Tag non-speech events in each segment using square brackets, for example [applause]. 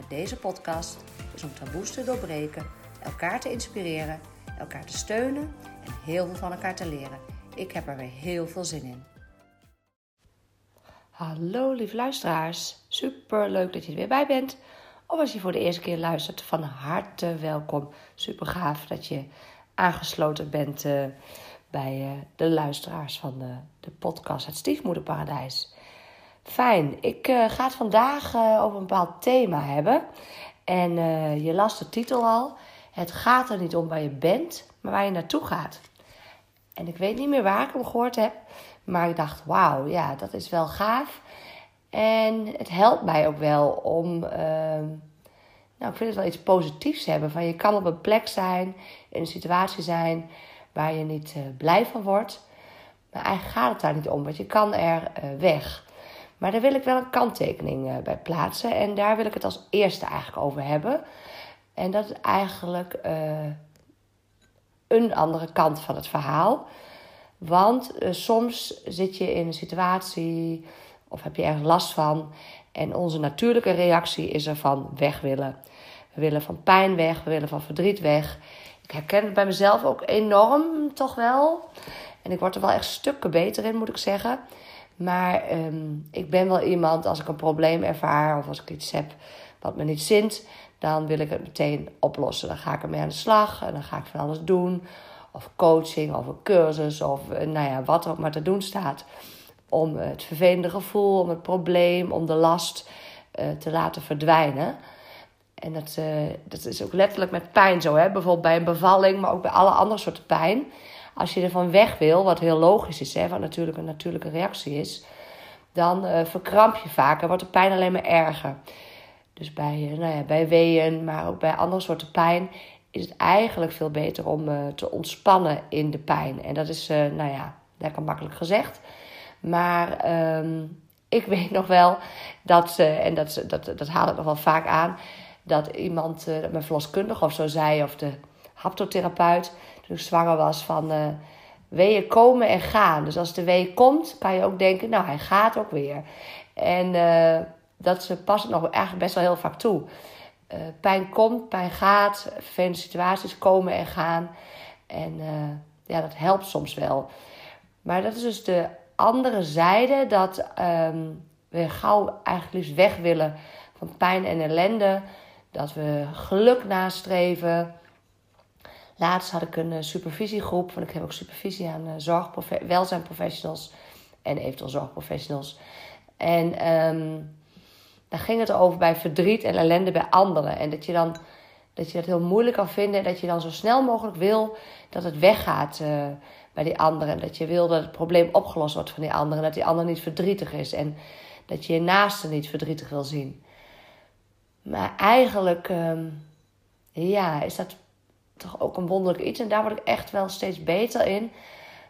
met deze podcast is om taboes te doorbreken, elkaar te inspireren, elkaar te steunen en heel veel van elkaar te leren. Ik heb er weer heel veel zin in. Hallo lieve luisteraars, super leuk dat je er weer bij bent. Of als je voor de eerste keer luistert, van harte welkom. Super gaaf dat je aangesloten bent uh, bij uh, de luisteraars van de, de podcast Het Stiefmoederparadijs. Fijn. Ik uh, ga het vandaag uh, over een bepaald thema hebben. En uh, je las de titel al. Het gaat er niet om waar je bent, maar waar je naartoe gaat. En ik weet niet meer waar ik hem gehoord heb. Maar ik dacht, wauw, ja, dat is wel gaaf. En het helpt mij ook wel om... Ehm, nou, ik vind het wel iets positiefs hebben. Van je kan op een plek zijn, in een situatie zijn... waar je niet blij van wordt. Maar eigenlijk gaat het daar niet om, want je kan er weg... Maar daar wil ik wel een kanttekening uh, bij plaatsen. En daar wil ik het als eerste eigenlijk over hebben. En dat is eigenlijk uh, een andere kant van het verhaal. Want uh, soms zit je in een situatie of heb je ergens last van. En onze natuurlijke reactie is er van weg willen. We willen van pijn weg, we willen van verdriet weg. Ik herken het bij mezelf ook enorm, toch wel. En ik word er wel echt stukken beter in, moet ik zeggen. Maar um, ik ben wel iemand, als ik een probleem ervaar of als ik iets heb wat me niet zint, dan wil ik het meteen oplossen. Dan ga ik ermee aan de slag en dan ga ik van alles doen. Of coaching, of een cursus, of eh, nou ja, wat er ook maar te doen staat. Om het vervelende gevoel, om het probleem, om de last uh, te laten verdwijnen. En dat, uh, dat is ook letterlijk met pijn zo. Hè? Bijvoorbeeld bij een bevalling, maar ook bij alle andere soorten pijn als je ervan weg wil, wat heel logisch is, hè, wat natuurlijk een natuurlijke reactie is, dan uh, verkramp je vaak en wordt de pijn alleen maar erger. Dus bij, uh, nou ja, bij weeën, maar ook bij andere soorten pijn, is het eigenlijk veel beter om uh, te ontspannen in de pijn. En dat is, nou ja, lekker makkelijk gezegd. Maar um, ik [laughs] weet nog wel dat, en dat, dat, dat haal ik nog wel vaak aan, dat iemand, mijn verloskundige of zo zei, of de haptotherapeut, toen zwanger was, van uh, weeën komen en gaan. Dus als de wee komt, kan je ook denken, nou, hij gaat ook weer. En uh, dat ze past nog eigenlijk best wel heel vaak toe. Uh, pijn komt, pijn gaat, vervelende situaties komen en gaan. En ja, dat helpt soms wel. Maar dat is dus de andere zijde, dat um, we gauw eigenlijk liefst weg willen van pijn en ellende. Dat we geluk nastreven. Laatst had ik een eh, supervisiegroep, want ik heb ook supervisie aan zorgprofe- welzijnprofessionals en eventueel zorgprofessionals. En um, daar ging het over bij verdriet en ellende bij anderen. En dat je dan dat je dat heel moeilijk kan vinden. En dat je dan zo snel mogelijk wil dat het weggaat uh, bij die anderen. En dat je wil dat het probleem opgelost wordt van die anderen. En dat die ander niet verdrietig is. En dat je je naaste niet verdrietig wil zien. Maar eigenlijk, um, ja, is dat toch ook een wonderlijk iets. En daar word ik echt wel steeds beter in.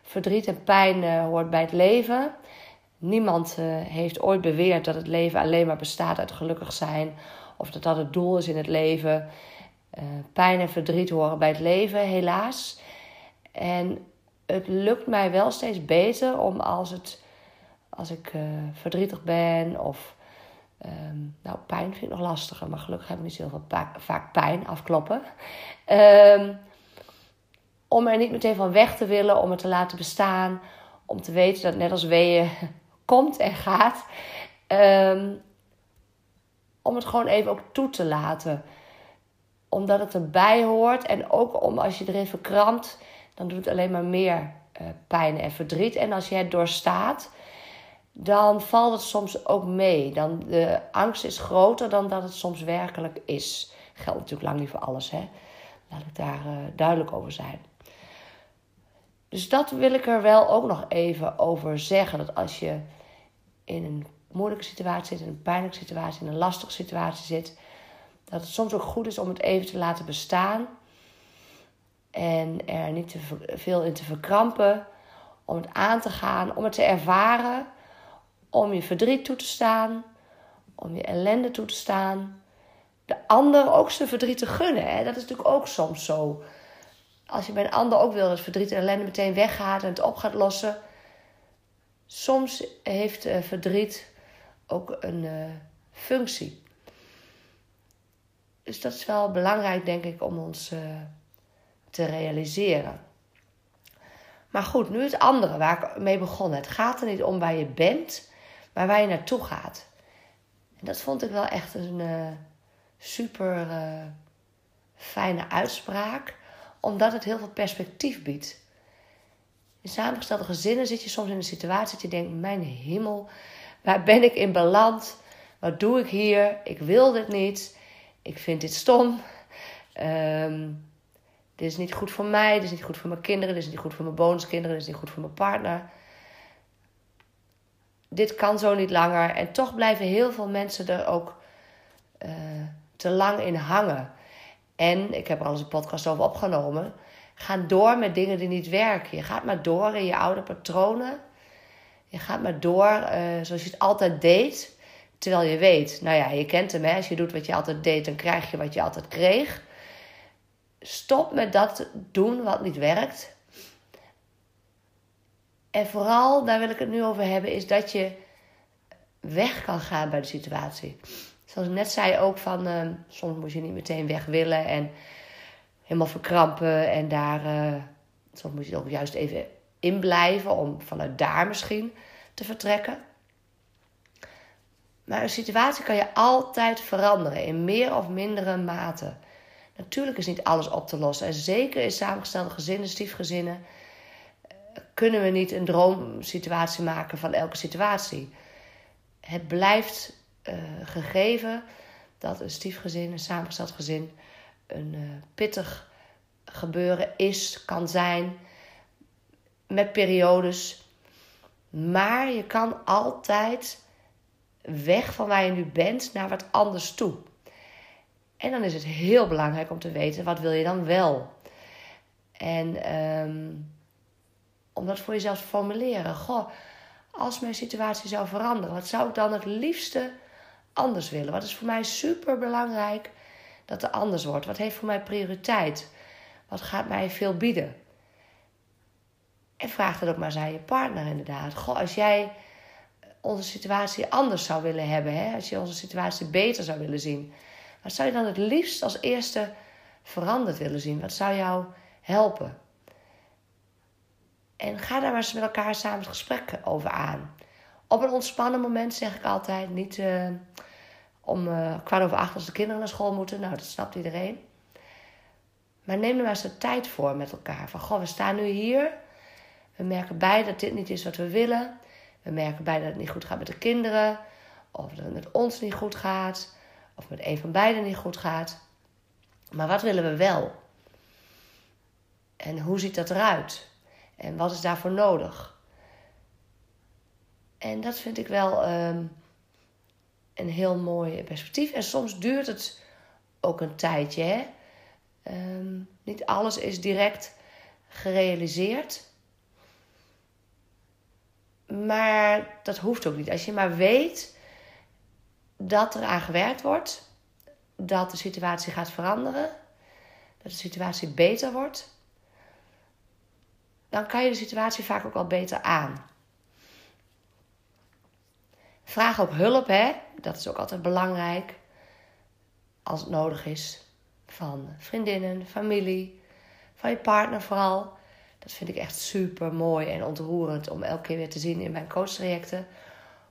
Verdriet en pijn uh, hoort bij het leven. Niemand uh, heeft ooit beweerd dat het leven alleen maar bestaat uit gelukkig zijn. Of dat dat het doel is in het leven. Uh, pijn en verdriet horen bij het leven, helaas. En het lukt mij wel steeds beter om als, het, als ik verdrietig ben of Um, nou, pijn vind ik nog lastiger, maar gelukkig heb ik niet heel veel vaak pijn afkloppen. Um, om er niet meteen van weg te willen, om het te laten bestaan, om te weten dat net als weeën [laughs] komt en gaat. Um, om het gewoon even ook toe te laten. Omdat het erbij hoort en ook om als je erin verkrampt, dan doet het alleen maar meer uh, pijn en verdriet. En als je het doorstaat, dan valt het soms ook mee. Dan de angst is groter dan dat het soms werkelijk is. Geldt natuurlijk lang niet voor alles, hè. Laat ik daar uh, duidelijk over zijn. Dus dat wil ik er wel ook nog even over zeggen. Dat als je in een moeilijke situatie zit, in een pijnlijke situatie, in een lastige situatie zit, Dat het soms ook goed is om het even te laten bestaan. En er niet te veel in te verkrampen. Om het aan te gaan, om het te ervaren. Om je verdriet toe te staan. Om je ellende toe te staan. De ander ook zijn verdriet te gunnen. Hè? Dat is natuurlijk ook soms zo. Als je bij een ander ook wil dat verdriet en ellende meteen weggaat en het op gaat lossen. Soms heeft uh, verdriet ook een uh, functie. Dus dat is wel belangrijk, denk ik, om ons uh, te realiseren. Maar goed, nu het andere waar ik mee begon. Het gaat er niet om waar je bent, maar waar je naartoe gaat. En dat vond ik wel echt een uh, super uh, fijne uitspraak, omdat het heel veel perspectief biedt. In samengestelde gezinnen zit je soms in een situatie dat je denkt: Mijn hemel, waar ben ik in beland? Wat doe ik hier? Ik wil dit niet. Ik vind dit stom. Um, dit is niet goed voor mij, dit is niet goed voor mijn kinderen, dit is niet goed voor mijn bonuskinderen, dit is niet goed voor mijn partner. Dit kan zo niet langer. En toch blijven heel veel mensen er ook uh, te lang in hangen. En ik heb er al eens een podcast over opgenomen. Gaan door met dingen die niet werken. Je gaat maar door in je oude patronen. Je gaat maar door uh, zoals je het altijd deed. Terwijl je weet, nou ja, je kent hem. Hè? Als je doet wat je altijd deed, dan krijg je wat je altijd kreeg stop met dat doen wat niet werkt. En vooral, daar wil ik het nu over hebben, is dat je weg kan gaan bij de situatie. Zoals ik net zei ook van, uh, soms moet je niet meteen weg willen en helemaal verkrampen. En daar, uh, soms moet je ook juist even in blijven om vanuit daar misschien te vertrekken. Maar een situatie kan je altijd veranderen in meer of mindere mate. Natuurlijk is niet alles op te lossen. En zeker in samengestelde gezinnen, stiefgezinnen, eh, kunnen we niet een droomsituatie maken van elke situatie. Het blijft uh, gegeven dat een stiefgezin, een samengesteld gezin, een uh, pittig gebeuren is, kan zijn, met periodes. Maar je kan altijd weg van waar je nu bent naar wat anders toe. En dan is het heel belangrijk om te weten, wat wil je dan wel? En um, om dat voor jezelf te formuleren. Goh, als mijn situatie zou veranderen, wat zou ik dan het liefste anders willen? Wat is voor mij super belangrijk dat er anders wordt? Wat heeft voor mij prioriteit? Wat gaat mij veel bieden? En vraag dat ook maar eens aan je partner inderdaad. Goh, als jij onze situatie anders zou willen hebben, hè? als je onze situatie beter zou willen zien, wat zou je dan het liefst als eerste veranderd willen zien? Wat zou jou helpen? En ga daar maar eens met elkaar samen het gesprek over aan. Op een ontspannen moment zeg ik altijd. Niet uh, om uh, kwart over acht als de kinderen naar school moeten. Nou, dat snapt iedereen. Maar neem er maar eens de tijd voor met elkaar. Van, goh, we staan nu hier. We merken bij dat dit niet is wat we willen. We merken bij dat het niet goed gaat met de kinderen. Of dat het met ons niet goed gaat of met een van beiden niet goed gaat. Maar wat willen we wel? En hoe ziet dat eruit? En wat is daarvoor nodig? En dat vind ik wel um, een heel mooi perspectief. En soms duurt het ook een tijdje. Hè? Um, niet alles is direct gerealiseerd. Maar dat hoeft ook niet. Als je maar weet dat er aan gewerkt wordt, dat de situatie gaat veranderen, dat de situatie beter wordt, dan kan je de situatie vaak ook al beter aan. Vraag ook hulp, hè? dat is ook altijd belangrijk, als het nodig is, van vriendinnen, familie, van je partner vooral. Dat vind ik echt super mooi en ontroerend om elke keer weer te zien in mijn coachtrajecten.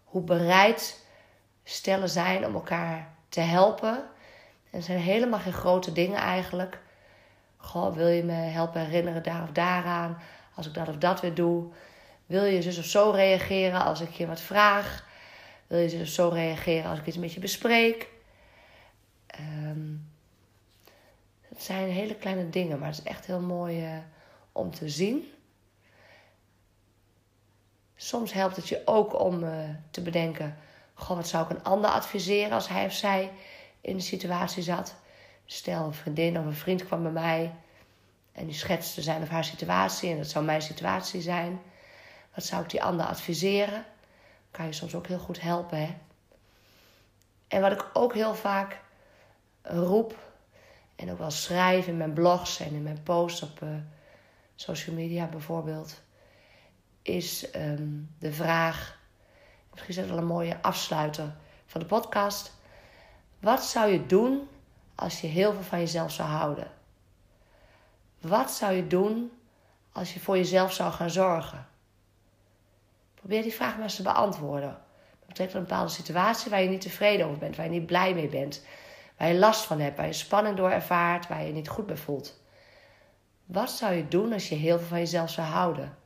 Hoe bereid stellen zijn om elkaar te helpen. En het zijn helemaal geen grote dingen eigenlijk. Goh, wil je me helpen herinneren daar of daaraan? Als ik dat of dat weer doe. Wil je zus of zo reageren als ik je wat vraag? Wil je zus of zo reageren als ik iets met je bespreek? Um, het zijn hele kleine dingen, maar het is echt heel mooi uh, om te zien. Soms helpt het je ook om uh, te bedenken: Goh, wat zou ik een ander adviseren als hij of zij in een situatie zat. Stel, een vriendin of een vriend kwam bij mij en die schetste zijn of haar situatie en dat zou mijn situatie zijn. Wat zou ik die ander adviseren? Kan je soms ook heel goed helpen, hè? En wat ik ook heel vaak roep en ook wel schrijf in mijn blogs en in mijn posts op uh, social media bijvoorbeeld, is um, de vraag, misschien is dat wel een mooie afsluiter van de podcast. Wat zou je doen als je heel veel van jezelf zou houden? Wat zou je doen als je voor jezelf zou gaan zorgen? Probeer die vraag maar eens te beantwoorden. Dat betreft een bepaalde situatie waar je niet tevreden over bent, waar je niet blij mee bent, waar je last van hebt, waar je spanning door ervaart, waar je je niet goed bij voelt. Wat zou je doen als je heel veel van jezelf zou houden?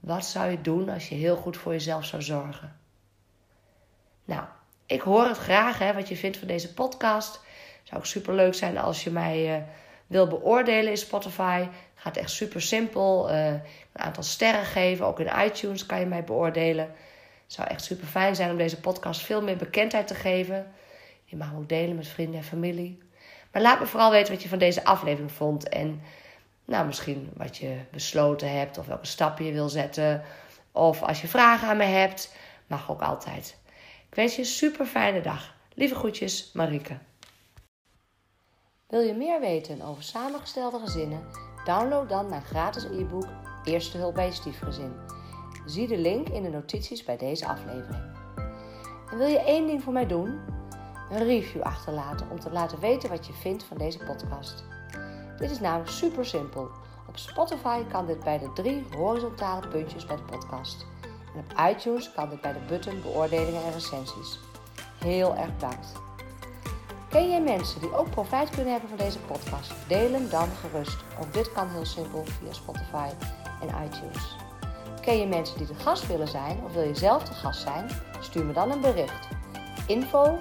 Wat zou je doen als je heel goed voor jezelf zou zorgen? Nou, ik hoor het graag hè, wat je vindt van deze podcast. Het zou ook super leuk zijn als je mij uh, wil beoordelen in Spotify. Gaat echt super simpel. Uh, een aantal sterren geven. Ook in iTunes kan je mij beoordelen. Het zou echt super fijn zijn om deze podcast veel meer bekendheid te geven. Je mag hem ook delen met vrienden en familie. Maar laat me vooral weten wat je van deze aflevering vond. En nou, misschien wat je besloten hebt of welke stappen je wil zetten. Of als je vragen aan me hebt, mag ook altijd. Ik wens je een super fijne dag. Lieve groetjes, Marike. Wil je meer weten over samengestelde gezinnen? Download dan mijn gratis e-book Eerste hulp bij je stiefgezin. Zie de link in de notities bij deze aflevering. En wil je één ding voor mij doen? Een review achterlaten om te laten weten wat je vindt van deze podcast. Dit is namelijk super simpel. Op Spotify kan dit bij de drie horizontale puntjes bij de podcast. En op iTunes kan dit bij de button beoordelingen en recensies. Heel erg bedankt. Ken jij mensen die ook profijt kunnen hebben van deze podcast? Deel hem dan gerust. Ook dit kan heel simpel via Spotify en iTunes. Ken je mensen die de gast willen zijn of wil je zelf de gast zijn? Stuur me dan een bericht. Info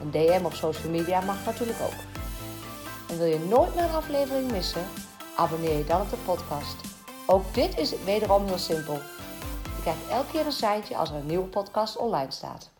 een DM op social media mag natuurlijk ook. En wil je nooit meer een aflevering missen? Abonneer je dan op de podcast. Ook dit is wederom heel simpel. Je krijgt elke keer een seintje als er een nieuwe podcast online staat.